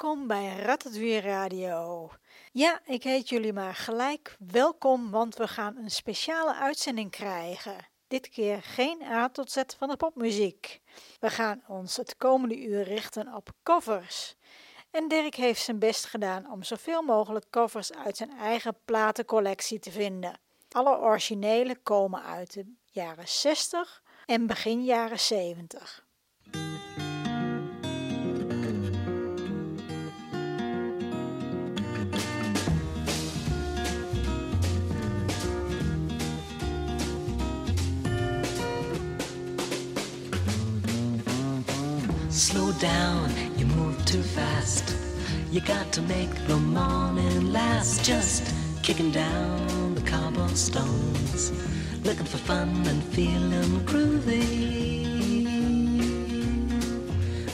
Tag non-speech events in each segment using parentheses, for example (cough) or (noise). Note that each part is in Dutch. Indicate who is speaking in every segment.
Speaker 1: Welkom bij Ratatouille Radio. Ja, ik heet jullie maar gelijk welkom, want we gaan een speciale uitzending krijgen. Dit keer geen A tot Z van de popmuziek. We gaan ons het komende uur richten op covers. En Dirk heeft zijn best gedaan om zoveel mogelijk covers uit zijn eigen platencollectie te vinden. Alle originele komen uit de jaren 60 en begin jaren 70.
Speaker 2: Slow down, you move too fast. You got to make the morning last. Just kicking down the cobblestones, looking for fun and feeling groovy.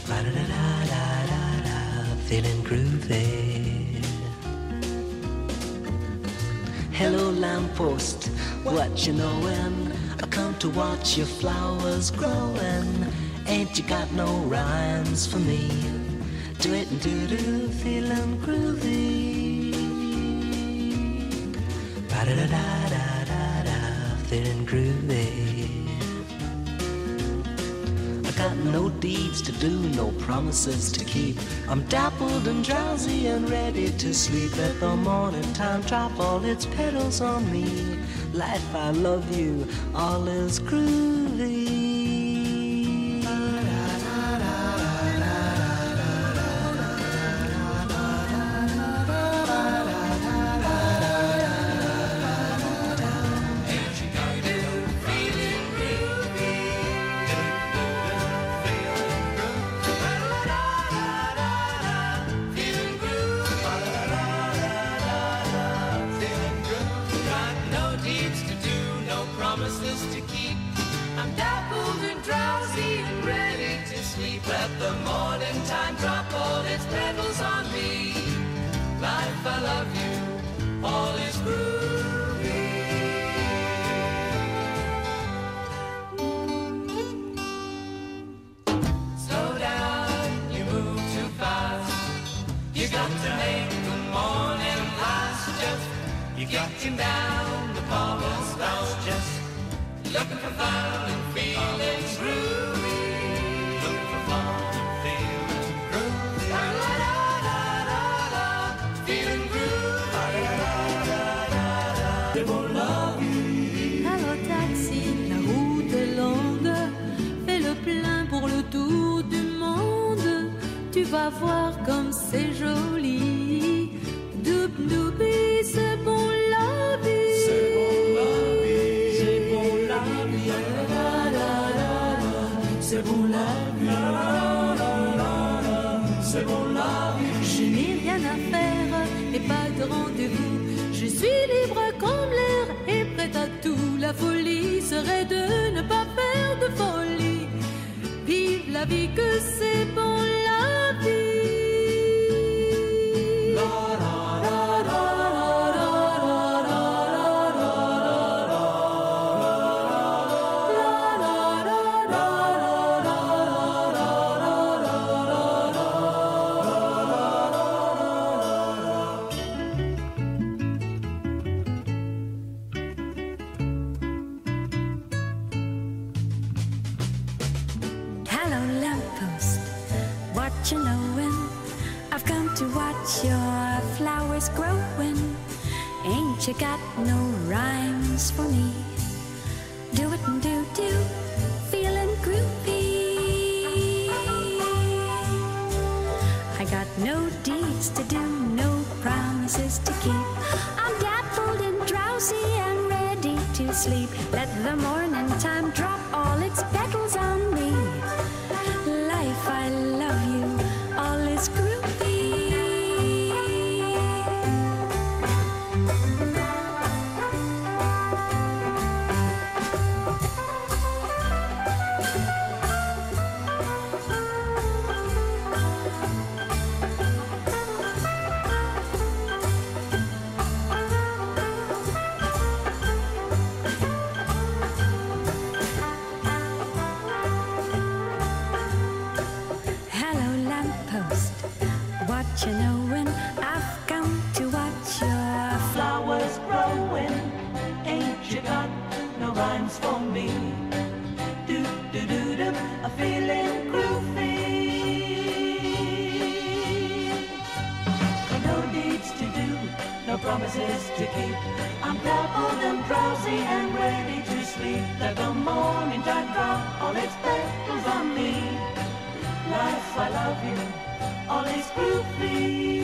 Speaker 2: La da da da da da da, feeling groovy. Hello, lamppost, what you knowin'? I come to watch your flowers growin'. Ain't you got no rhymes for me? Do it and do do, feeling groovy. Ba da da da da da da, feeling groovy. I got no deeds to do, no promises to keep. I'm dappled and drowsy and ready to sleep. Let the morning time drop all its petals on me. Life, I love you, all is groovy. vie que c'est bon.
Speaker 3: Promises to keep. I'm dappled and drowsy and ready to sleep. Let the morning tide drop all its petals on me. Life, I love you, all is groovy.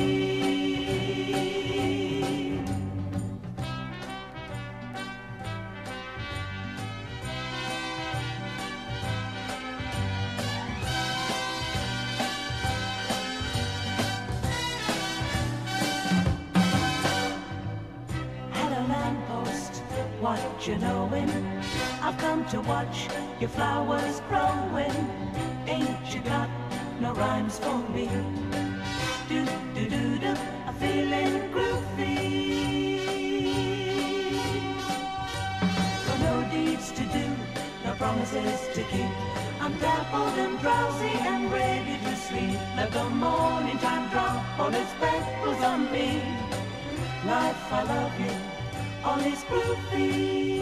Speaker 3: To watch your flowers growing. Ain't you got no rhymes for me? Do do do do, I'm feeling groovy. Got no deeds to do, no promises to keep. I'm dappled and drowsy and ready to sleep. Let the morning time drop all its petals on me. Life, I love you all is groovy.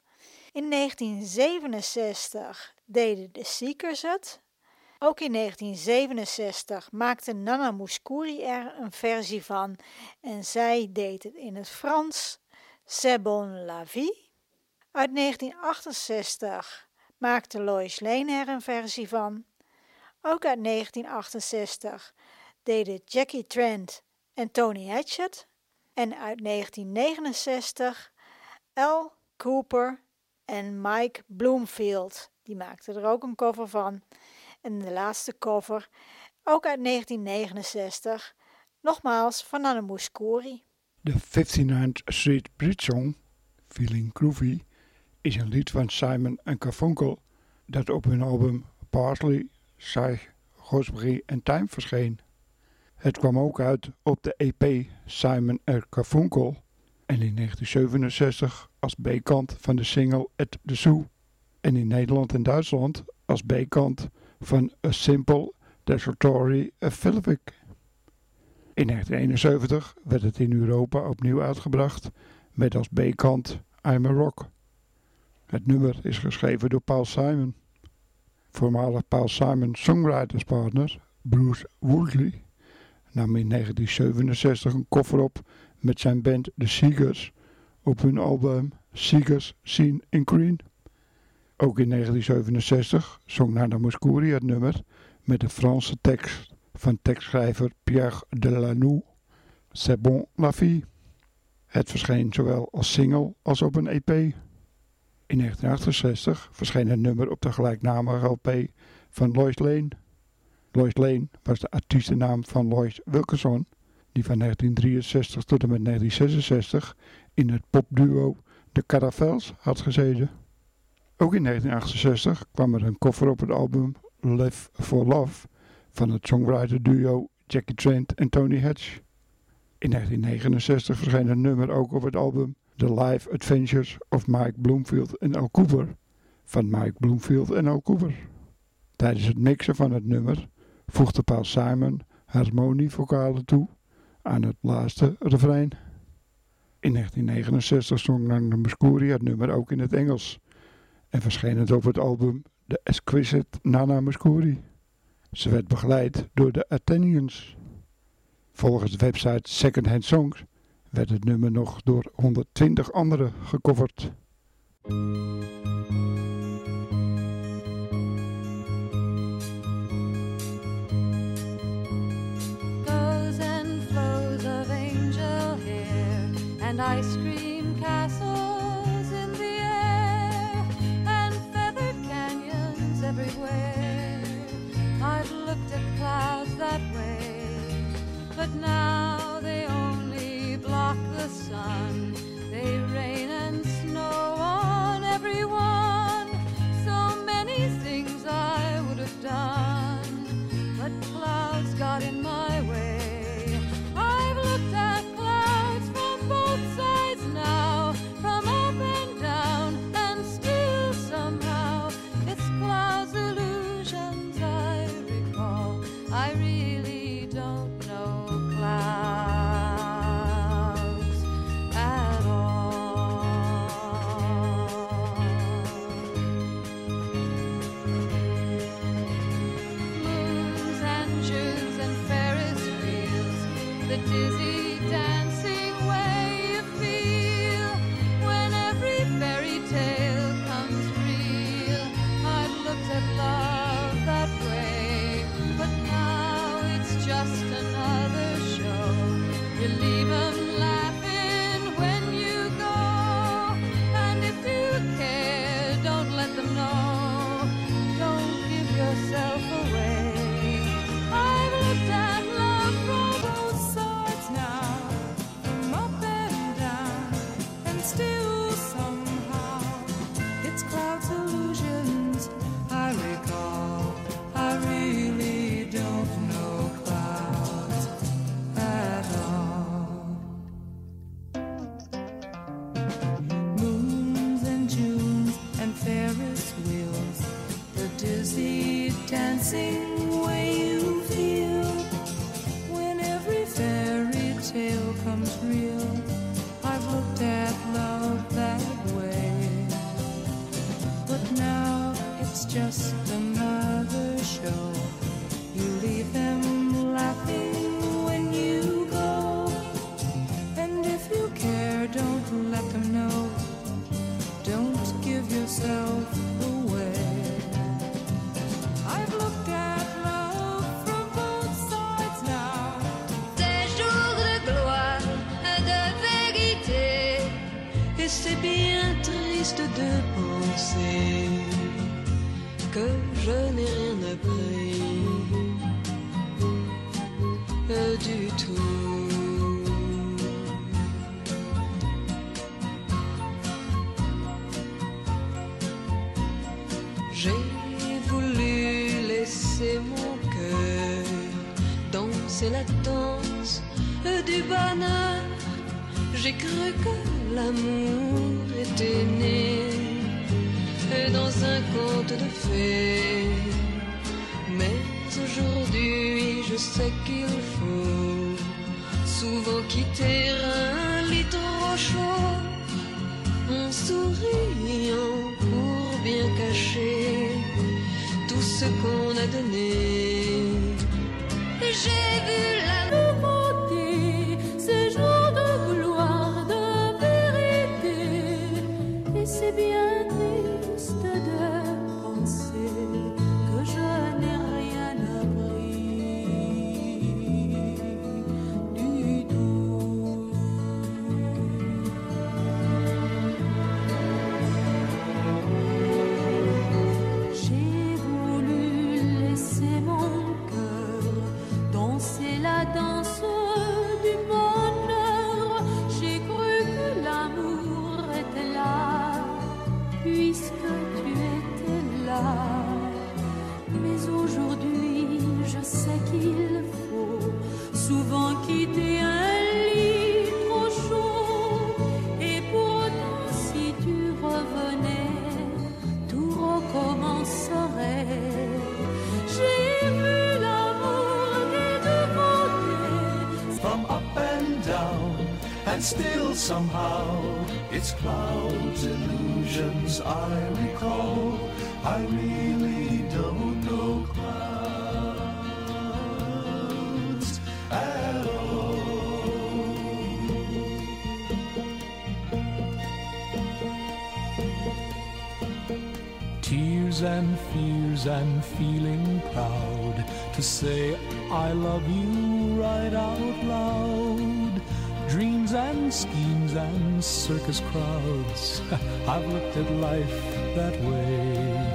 Speaker 1: In 1967 deden de Seekers het. Ook in 1967 maakte Nana Mouskouri er een versie van en zij deed het in het Frans C'est bon la vie. Uit 1968 maakte Lois Lane er een versie van. Ook uit 1968 deden Jackie Trent en Tony Hatchett. En uit 1969 Al Cooper en Mike Bloomfield. Die maakten er ook een cover van. En de laatste cover, ook uit 1969, nogmaals van Anne Mouskouri.
Speaker 4: De 59th Street Bridge Song, Feeling Groovy, is een lied van Simon en Garfunkel dat op hun album Parsley, Saig, Gosbury en Time verscheen. Het kwam ook uit op de EP Simon en Garfunkel en in 1967 als B-kant van de single At The Zoo en in Nederland en Duitsland als B-kant van A Simple Desultory Philippic. In 1971 werd het in Europa opnieuw uitgebracht met als B-kant I'm a Rock. Het nummer is geschreven door Paul Simon. Voormalig Paul Simon songwriterspartner Bruce Woodley nam in 1967 een koffer op met zijn band The Seegers op hun album Seegers Seen in Green. Ook in 1967 zong Nana Mouskouri het nummer met de Franse tekst van tekstschrijver Pierre Delanoux, C'est bon la vie. Het verscheen zowel als single als op een EP. In 1968 verscheen het nummer op de gelijknamige LP van Lois Lane. Lois Lane was de artiestennaam van Lois Wilkerson, die van 1963 tot en met 1966 in het popduo The Caravels had gezeten. Ook in 1968 kwam er een koffer op het album Live for Love van het songwriter duo Jackie Trent en Tony Hatch. In 1969 verscheen een nummer ook op het album The Life Adventures of Mike Bloomfield en Al Cooper van Mike Bloomfield en Al Cooper. Tijdens het mixen van het nummer voegde Paul Simon harmonievokalen toe aan het laatste refrein. In 1969 zong Nana Muscuri het nummer ook in het Engels en verscheen het op het album The Exquisite Nana Muscuri. Ze werd begeleid door de Athenians. Volgens de website Secondhand Songs werd het nummer nog door 120 anderen gecoverd.
Speaker 5: Ice cream castles in the air and feathered canyons everywhere. Dizzy dancing way you feel when every fairy tale comes real. I've looked at love that way, but now it's just another show. You leave them laughing when you go. And if you care, don't let them know. Don't give yourself
Speaker 6: que je n'ai rien appris du tout. J'ai voulu laisser mon cœur danser la danse du bonheur. J'ai cru que l'amour était né dans un conte de fées. Mais aujourd'hui, je sais qu'il faut souvent quitter un lit trop chaud
Speaker 5: en souriant pour bien cacher tout ce qu'on a donné. J'ai vu
Speaker 7: I really don't know clouds at all. Tears and fears and feeling proud to say I love you right out loud. Dreams and schemes and circus crowds. (laughs) I've looked at life that way.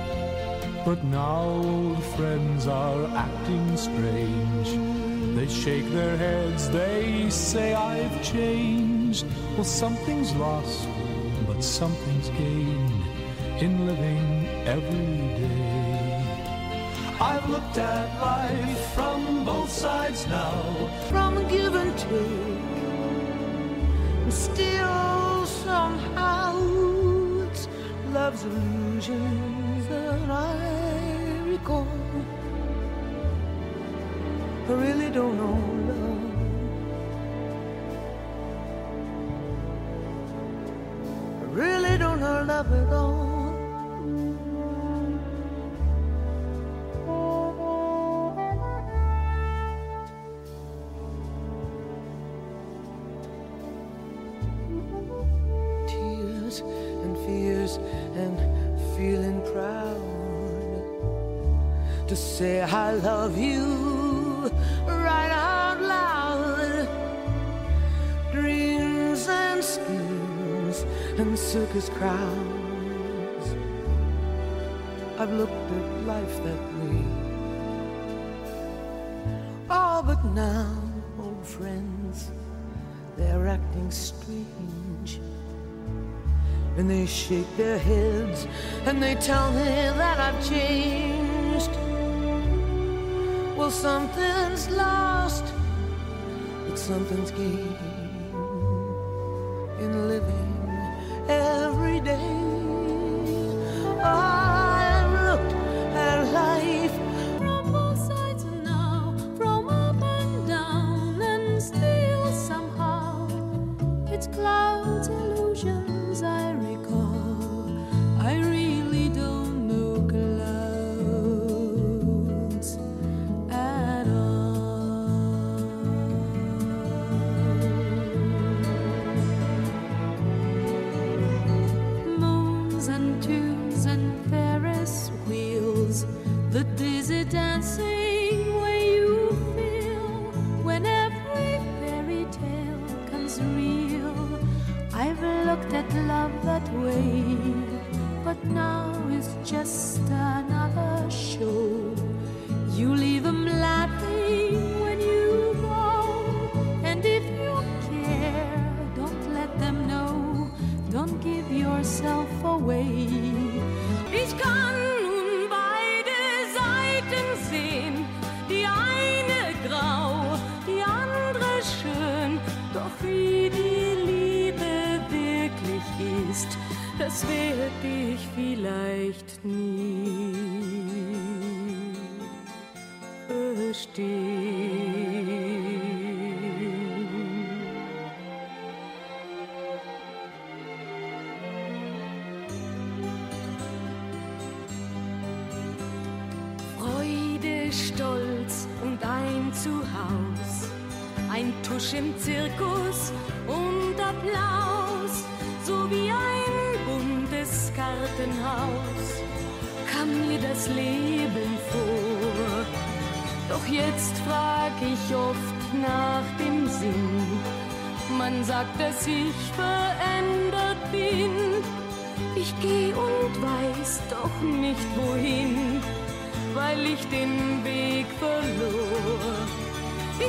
Speaker 7: But now old friends are acting strange. They shake their heads, they say I've changed. Well, something's lost, but something's gained in living every day. I've looked at life from both sides now,
Speaker 8: from give and take. And still, somehow, love's illusions that I recall. I really don't know love. I really don't know love at all. I've looked at life that way. Oh, but now, old friends, they're acting strange. And they shake their heads and they tell me that I've changed. Well, something's lost, but something's gained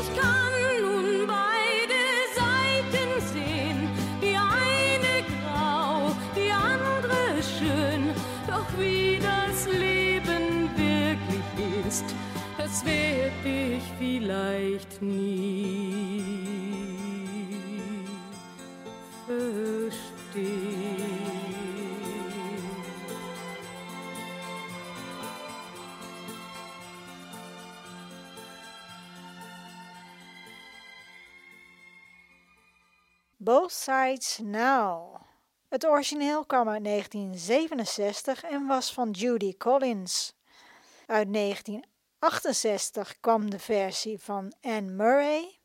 Speaker 9: Just
Speaker 1: come. Sides Now. Het origineel kwam uit 1967 en was van Judy Collins. Uit 1968 kwam de versie van Anne Murray.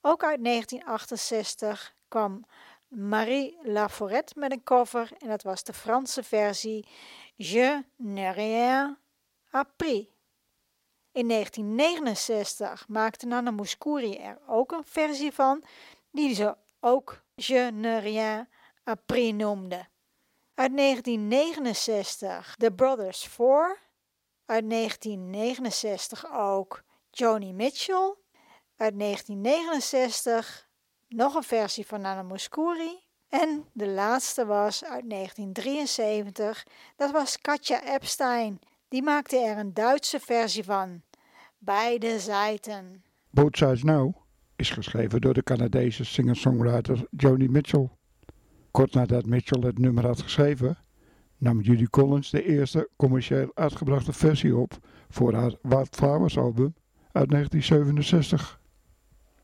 Speaker 1: Ook uit 1968 kwam Marie Laforette met een cover en dat was de Franse versie Je n'ai rien appris. In 1969 maakte Nana Mouskouri er ook een versie van, die ze ook Je ne rien appris noemde. Uit 1969 The Brothers Four. Uit 1969 ook Joni Mitchell. Uit 1969 nog een versie van Nana Mouskouri. En de laatste was uit 1973. Dat was Katja Epstein. Die maakte er een Duitse versie van. Beide zijten.
Speaker 4: Both Sides Now is geschreven door de Canadese singer-songwriter Joni Mitchell. Kort nadat Mitchell het nummer had geschreven, nam Judy Collins de eerste commercieel uitgebrachte versie op voor haar Wildflowers album uit 1967.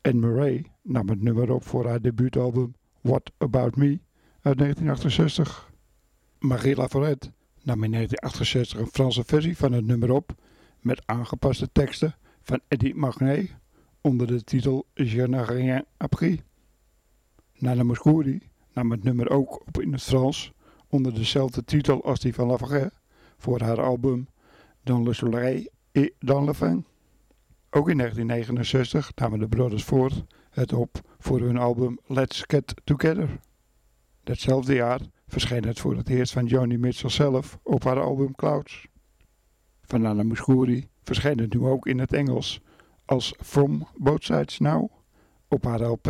Speaker 4: En Murray nam het nummer op voor haar debuutalbum What About Me uit 1968. Marie Laforette nam in 1968 een Franse versie van het nummer op met aangepaste teksten van Eddie Magnet onder de titel Je n'ai rien appris. Nana Mouskouri nam het nummer ook op in het Frans onder dezelfde titel als die van Laforette voor haar album Dans le soleil et dans le vin. Ook in 1969 namen de Brothers Ford het op voor hun album Let's Get Together. Datzelfde jaar verscheen het voor het eerst van Joni Mitchell zelf op haar album Clouds. Van Nana Mouskouri verscheen het nu ook in het Engels als From Both Sides Now op haar LP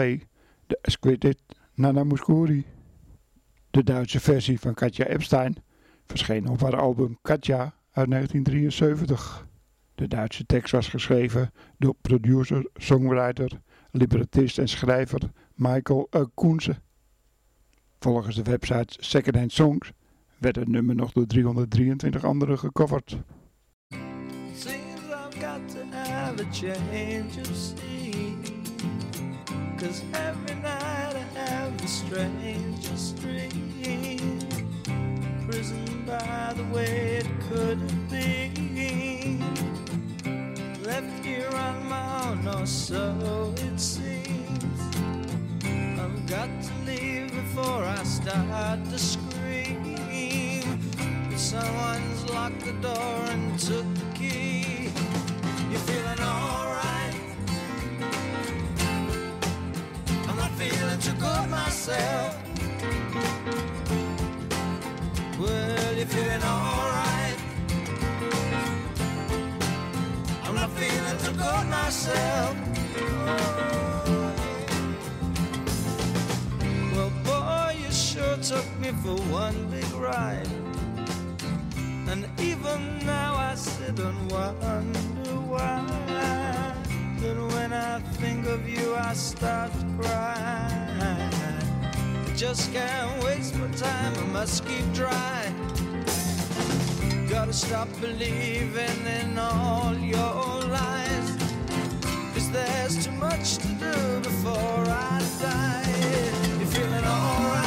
Speaker 4: The Exquisite Nana Mouskouri. De Duitse versie van Katja Epstein verscheen op haar album Katja uit 1973. De Duitse tekst was geschreven door producer, songwriter, librettist en schrijver Michael Koense. Volgens de website Secondhand Songs werd het nummer nog door 323 anderen gecoverd.
Speaker 10: Have a change of scene. Cause every night I have the strangest dream. Prisoned by the way it couldn't be. Left here on my own, or so it seems. I've got to leave before I start to scream. Someone's locked the door and took the key. And even now I sit and wonder. When I think of you, I start to cry. I just can't waste my time, I must keep trying. Gotta stop believing in all your lies. Cause there's too much to do before I die. You're feeling alright.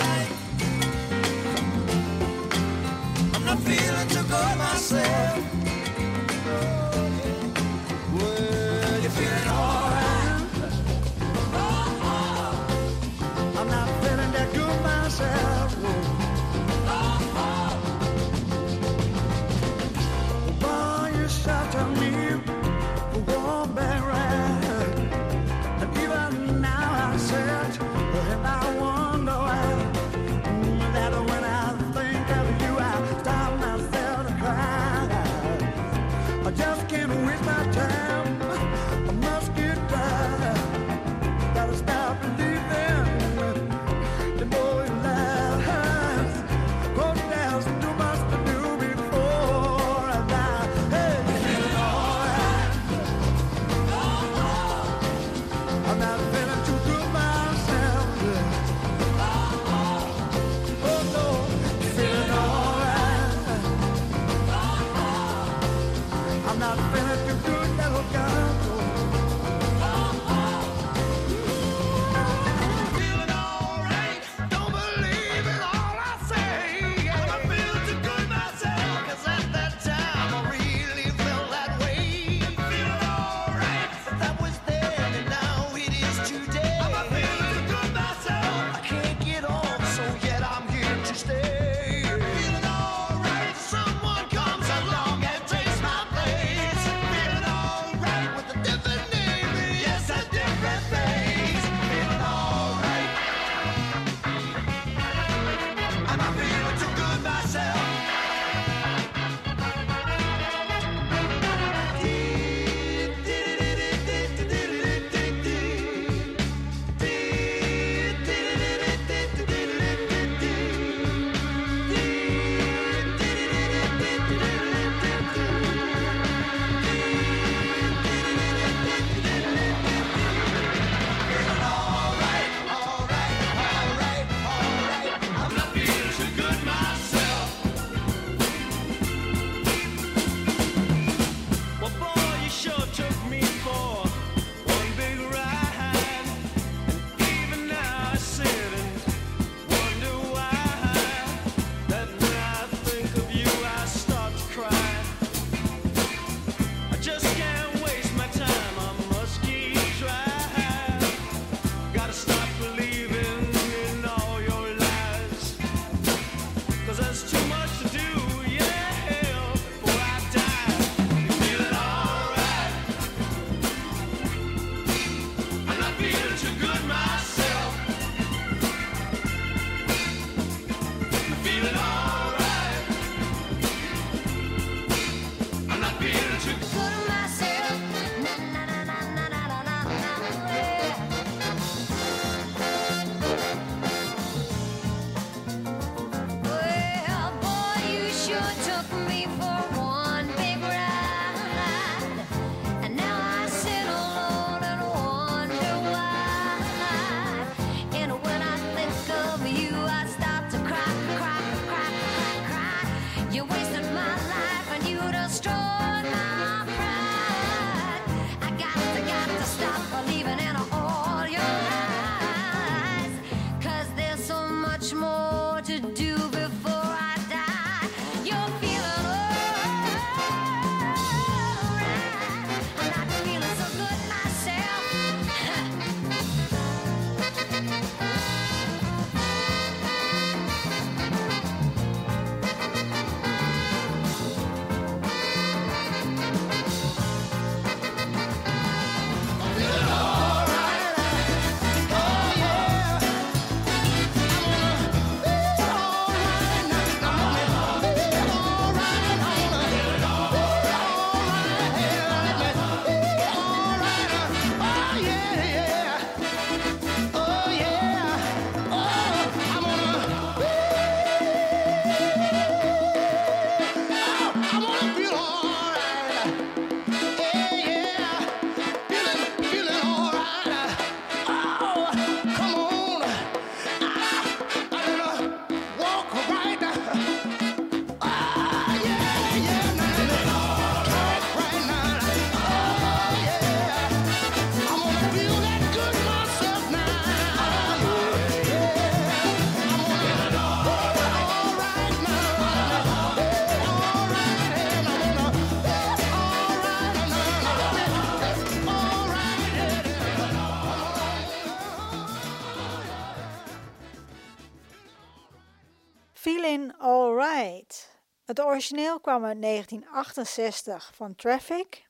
Speaker 1: Het origineel kwam uit 1968 van Traffic.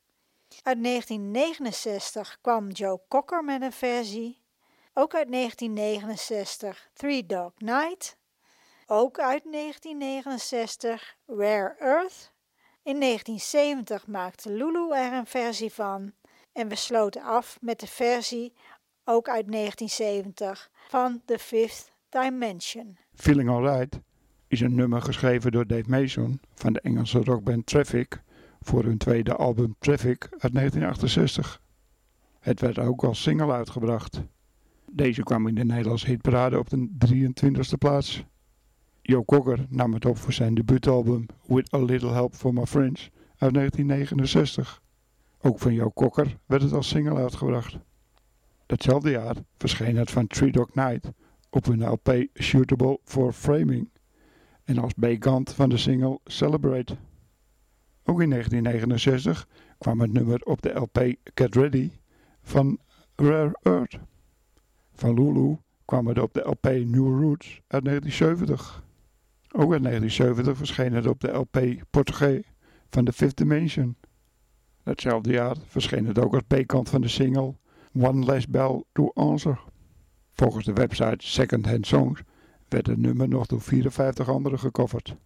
Speaker 1: Uit 1969 kwam Joe Cocker met een versie. Ook uit 1969 Three Dog Night. Ook uit 1969 Rare Earth. In 1970 maakte Lulu er een versie van. En we sloten af met de versie, ook uit 1970, van The Fifth Dimension.
Speaker 4: Feeling Alright is een nummer geschreven door Dave Mason van de Engelse rockband Traffic voor hun tweede album Traffic uit 1968. Het werd ook als single uitgebracht. Deze kwam in de Nederlandse hitparade op de 23e plaats. Joe Cocker nam het op voor zijn debuutalbum With a Little Help from My Friends uit 1969. Ook van Joe Cocker werd het als single uitgebracht. Datzelfde jaar verscheen het van Three Dog Night op hun LP Suitable for Framing en als B-kant van de single Celebrate. Ook in 1969 kwam het nummer op de LP Get Ready van Rare Earth. Van Lulu kwam het op de LP New Roots uit 1970. Ook in 1970 verscheen het op de LP Portugee van The Fifth Dimension. Datzelfde jaar verscheen het ook als B-kant van de single One Less Bell to Answer. Volgens de website Second Hand Songs werd het nummer nog door 54 anderen gecoverd.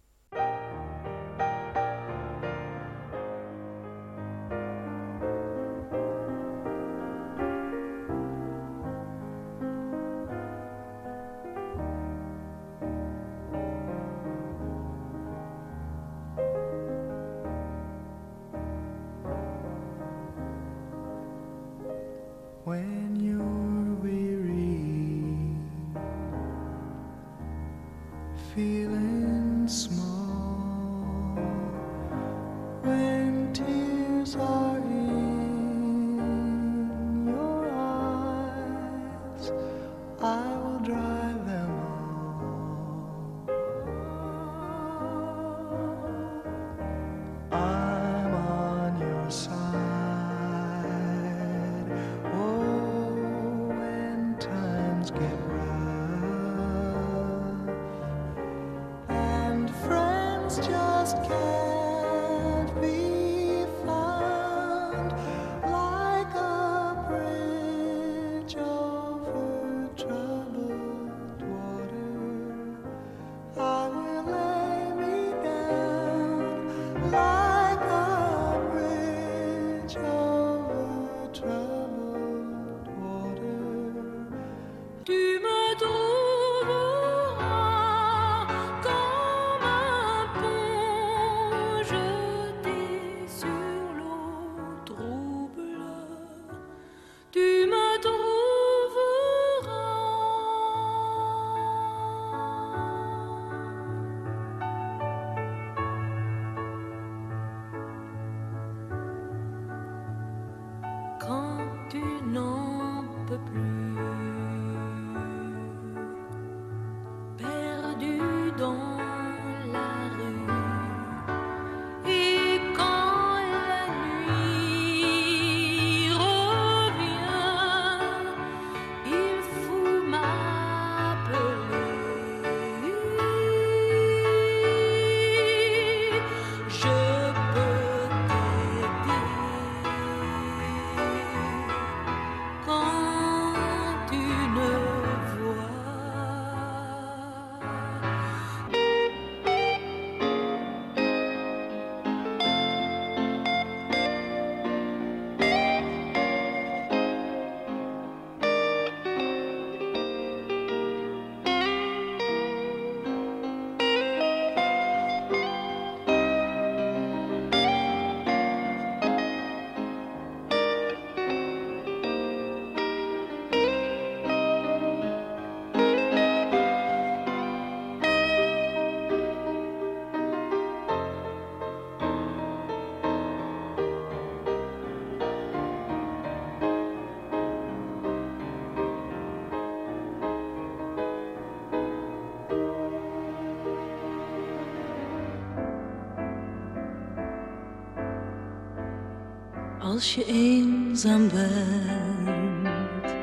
Speaker 6: Als je eenzaam bent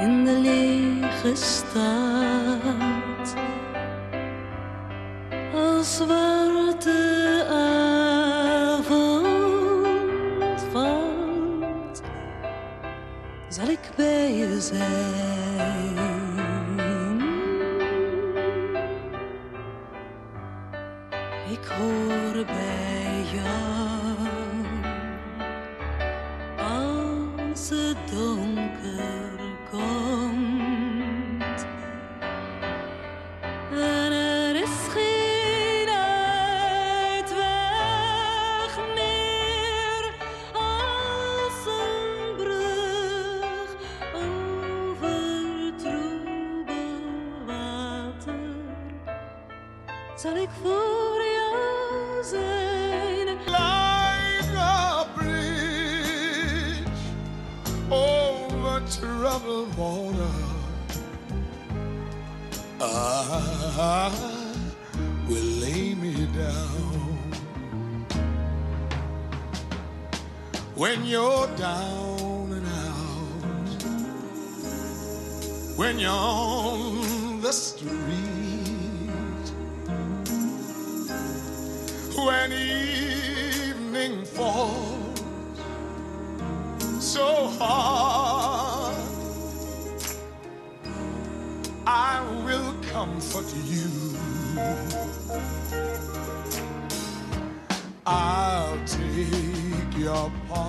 Speaker 6: in de lege stad, als zwarte avond valt, zal ik bij je zijn. Ik hoor zal ik voor jou
Speaker 11: like a bridge over troubled water. I will lay me down when you're down and out, when you're on the street. When evening falls so hard, I will comfort you. I'll take your part.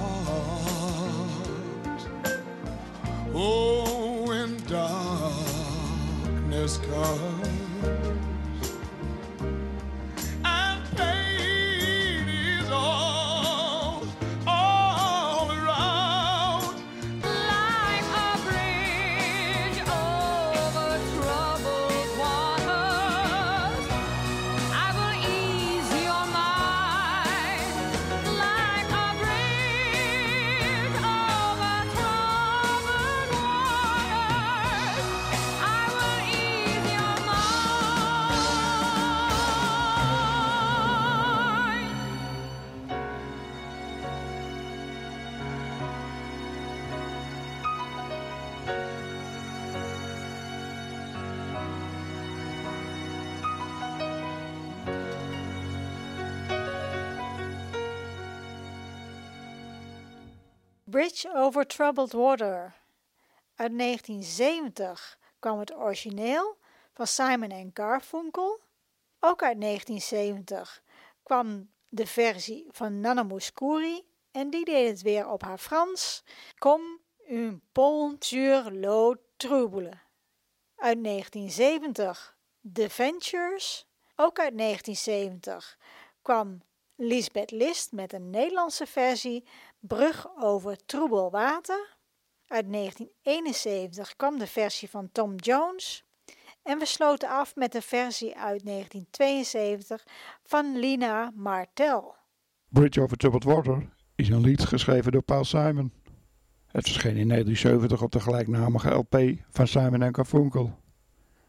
Speaker 11: Oh, when darkness comes
Speaker 12: over Troubled
Speaker 1: Water. Uit 1970 kwam het origineel van Simon Garfunkel. Ook uit 1970 kwam de versie van Nana Mouskouri en die deed het weer op haar Frans. Comme un pont sur l'eau trouble. Uit 1970 The Ventures. Ook uit 1970 kwam Lisbeth List met een Nederlandse versie Brug over troebel water. Uit 1971 kwam de versie van Tom Jones. En we sloten af met de versie uit 1972 van Lina Martel.
Speaker 4: Bridge over Troubled Water is een lied geschreven door Paul Simon. Het verscheen in 1970 op de gelijknamige LP van Simon Garfunkel.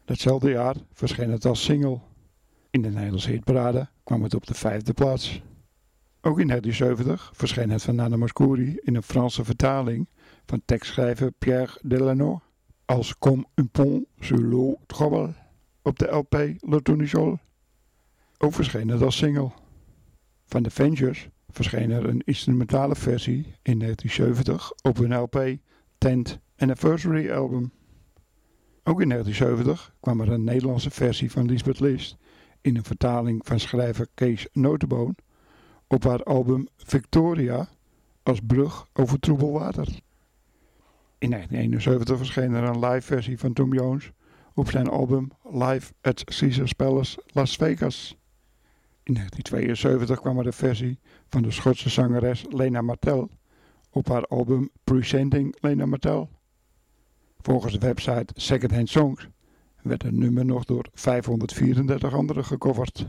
Speaker 4: Datzelfde jaar verscheen het als single. In de Nederlandse hitparade kwam het op de vijfde plaats. Ook in 1970 verscheen het van Nana Mouskouri in een Franse vertaling van tekstschrijver Pierre Delano als Comme un pont sur l'eau trouble op de LP Le Tournesol. Ook verscheen het als single. Van The Ventures verscheen er een instrumentale versie in 1970 op hun LP 10th Anniversary Album. Ook in 1970 kwam er een Nederlandse versie van Lisbeth List in een vertaling van schrijver Kees Notenboon op haar album Victoria als brug over troebel water. In 1971 verscheen er een live versie van Tom Jones op zijn album Live at Caesars Palace Las Vegas. In 1972 kwam er een versie van de Schotse zangeres Lena Martel op haar album Presenting Lena Martel. Volgens de website Secondhand Songs werd het nummer nog door 534 anderen gecoverd.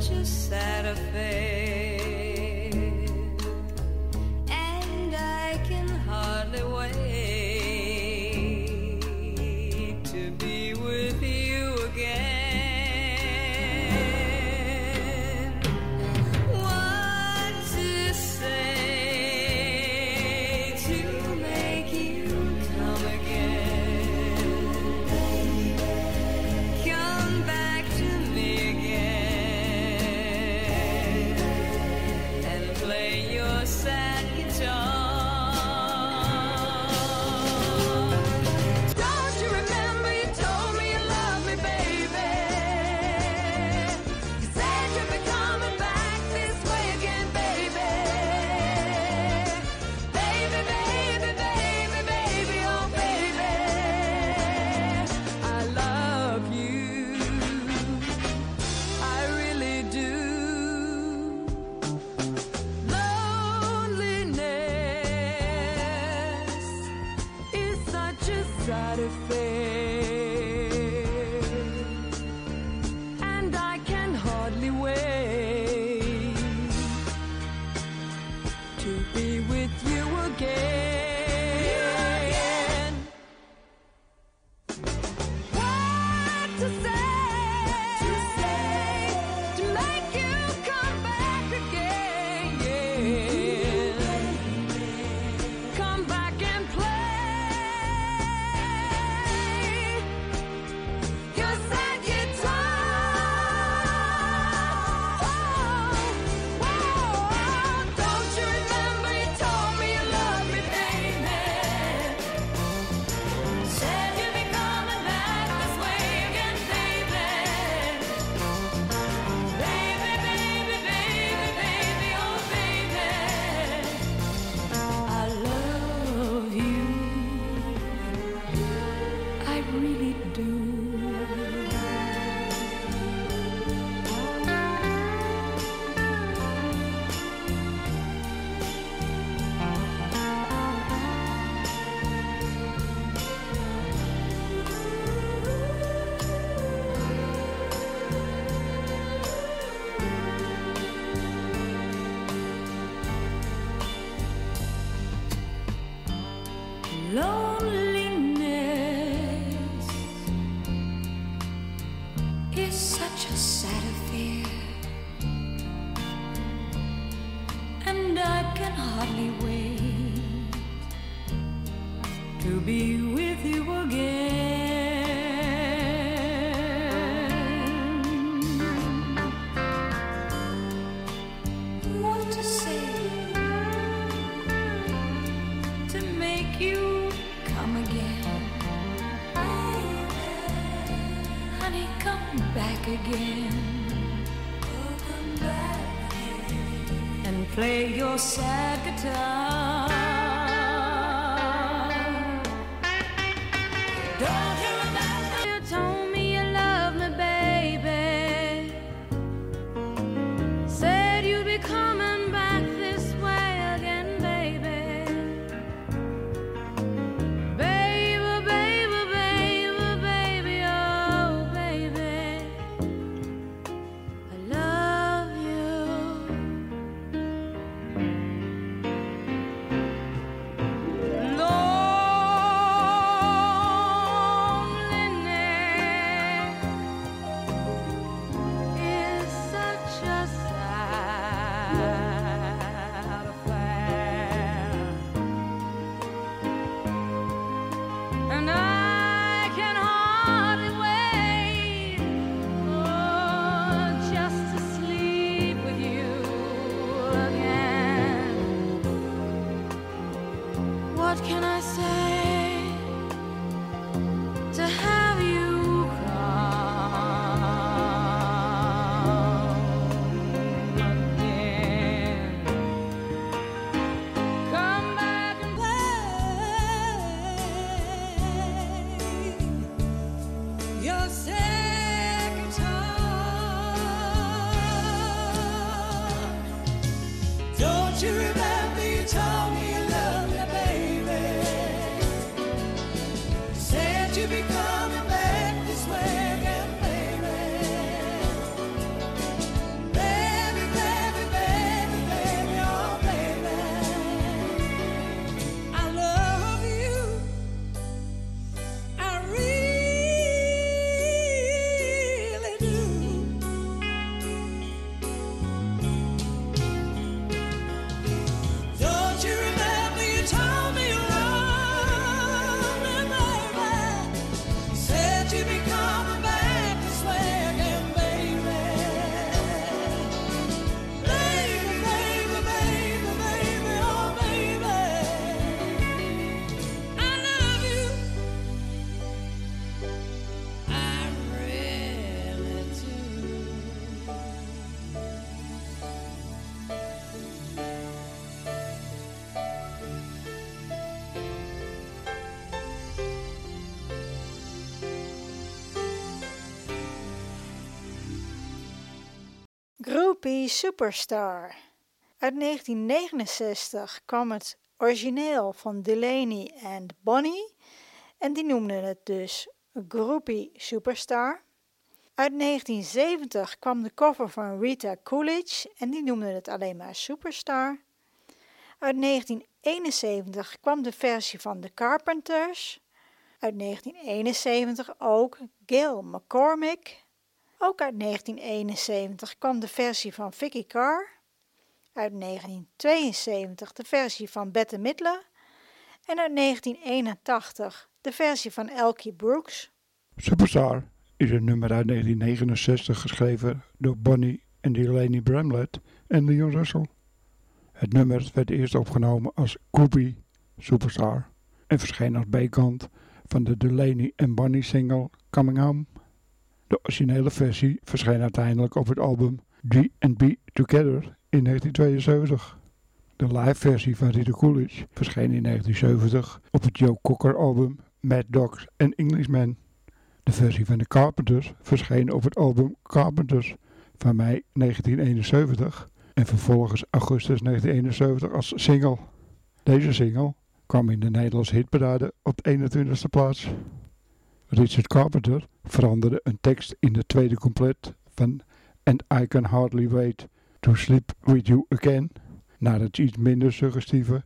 Speaker 6: Such a sad affair,
Speaker 5: show. yourself.
Speaker 1: Superstar. Uit 1969 kwam het origineel van Delaney en Bonnie en die noemden het dus Groupie Superstar. Uit 1970 kwam de cover van Rita Coolidge en die noemden het alleen maar Superstar. Uit 1971 kwam de versie van The Carpenters. Uit 1971 ook Gail McCormick. Ook uit 1971 kwam de versie van Vicky Carr. Uit 1972 de versie van Bette Midler. En uit 1981 de versie van Elkie Brooks.
Speaker 4: Superstar is een nummer uit 1969 geschreven door Bonnie en Delaney Bramlett en Leon Russell. Het nummer werd eerst opgenomen als Groupie Superstar en verscheen als B-kant van de Delaney en Bonnie single Coming Home. De originele versie verscheen uiteindelijk op het album G&B Together in 1972. De live versie van Rita Coolidge verscheen in 1970 op het Joe Cocker album Mad Dogs and Englishmen. De versie van de Carpenters verscheen op het album Carpenters van mei 1971 en vervolgens augustus 1971 als single. Deze single kwam in de Nederlandse hitparade op de 21ste plaats. Richard Carpenter veranderde een tekst in de tweede couplet van And I Can Hardly Wait to Sleep With You Again naar het iets minder suggestieve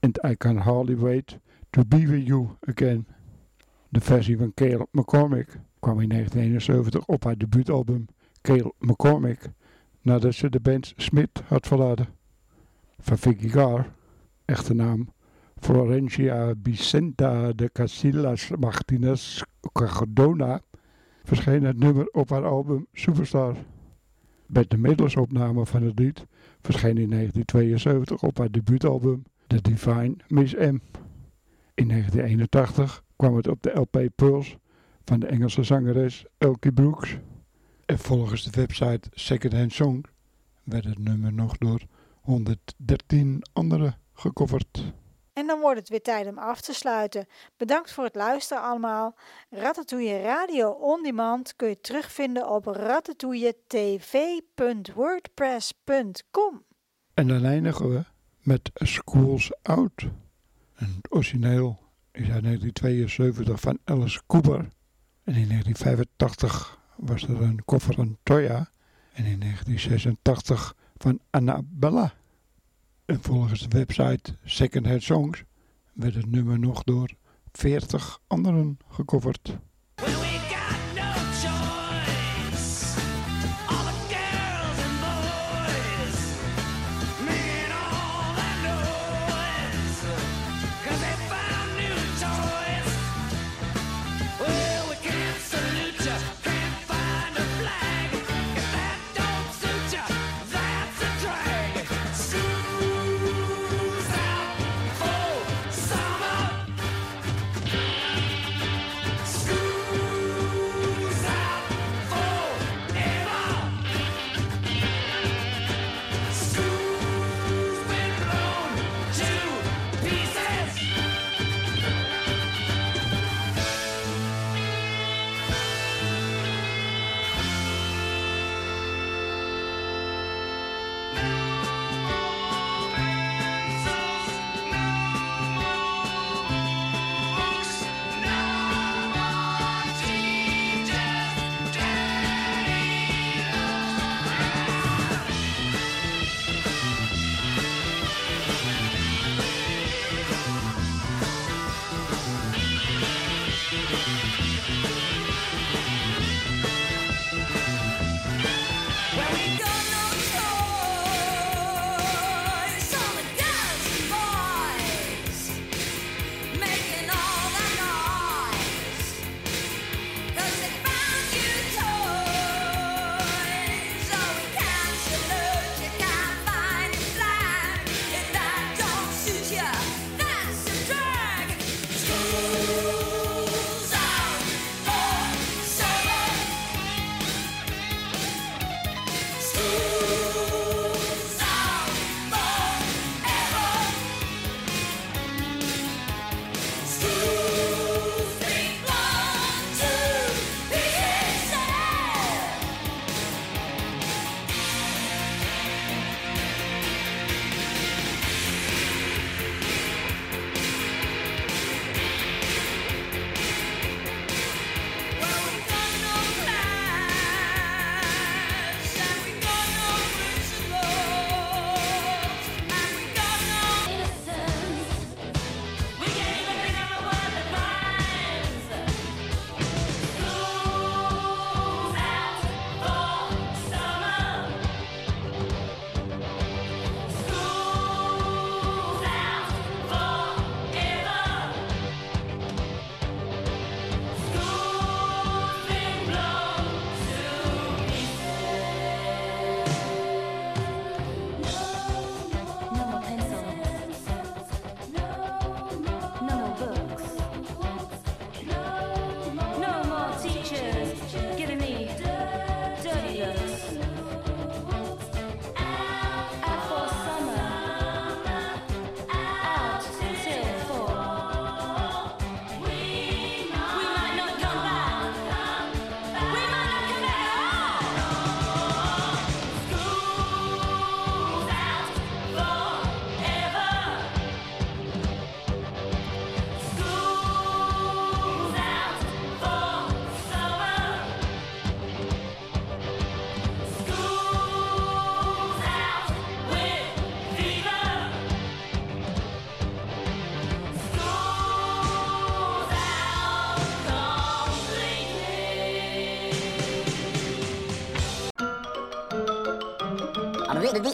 Speaker 4: And I Can Hardly Wait to Be With You Again. De versie van Cale McCormick kwam in 1971 op haar debuutalbum Cale McCormick nadat ze de band Smith had verlaten. Van Vicky Carr, echte naam Florencia Vicenta de Casillas Martinez Cardona, verscheen het nummer op haar album Superstar. Bette Midlers opname van het lied verscheen in 1972 op haar debuutalbum The Divine Miss M. In 1981 kwam het op de LP Pearls van de Engelse zangeres Elkie Brooks. En volgens de website Secondhand Song werd het nummer nog door 113 anderen gecoverd.
Speaker 1: En dan wordt het weer tijd om af te sluiten. Bedankt voor het luisteren allemaal. Ratatouille Radio On Demand kun je terugvinden op ratatouilletv.wordpress.com.
Speaker 4: En dan eindigen we met Schools Out. Een origineel is uit 1972 van Alice Cooper. En in 1985 was er een koffer van Toya. En in 1986 van Annabella. En volgens de website Secondhand Songs werd het nummer nog door 40 anderen gecoverd.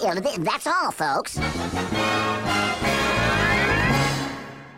Speaker 13: That's all, folks.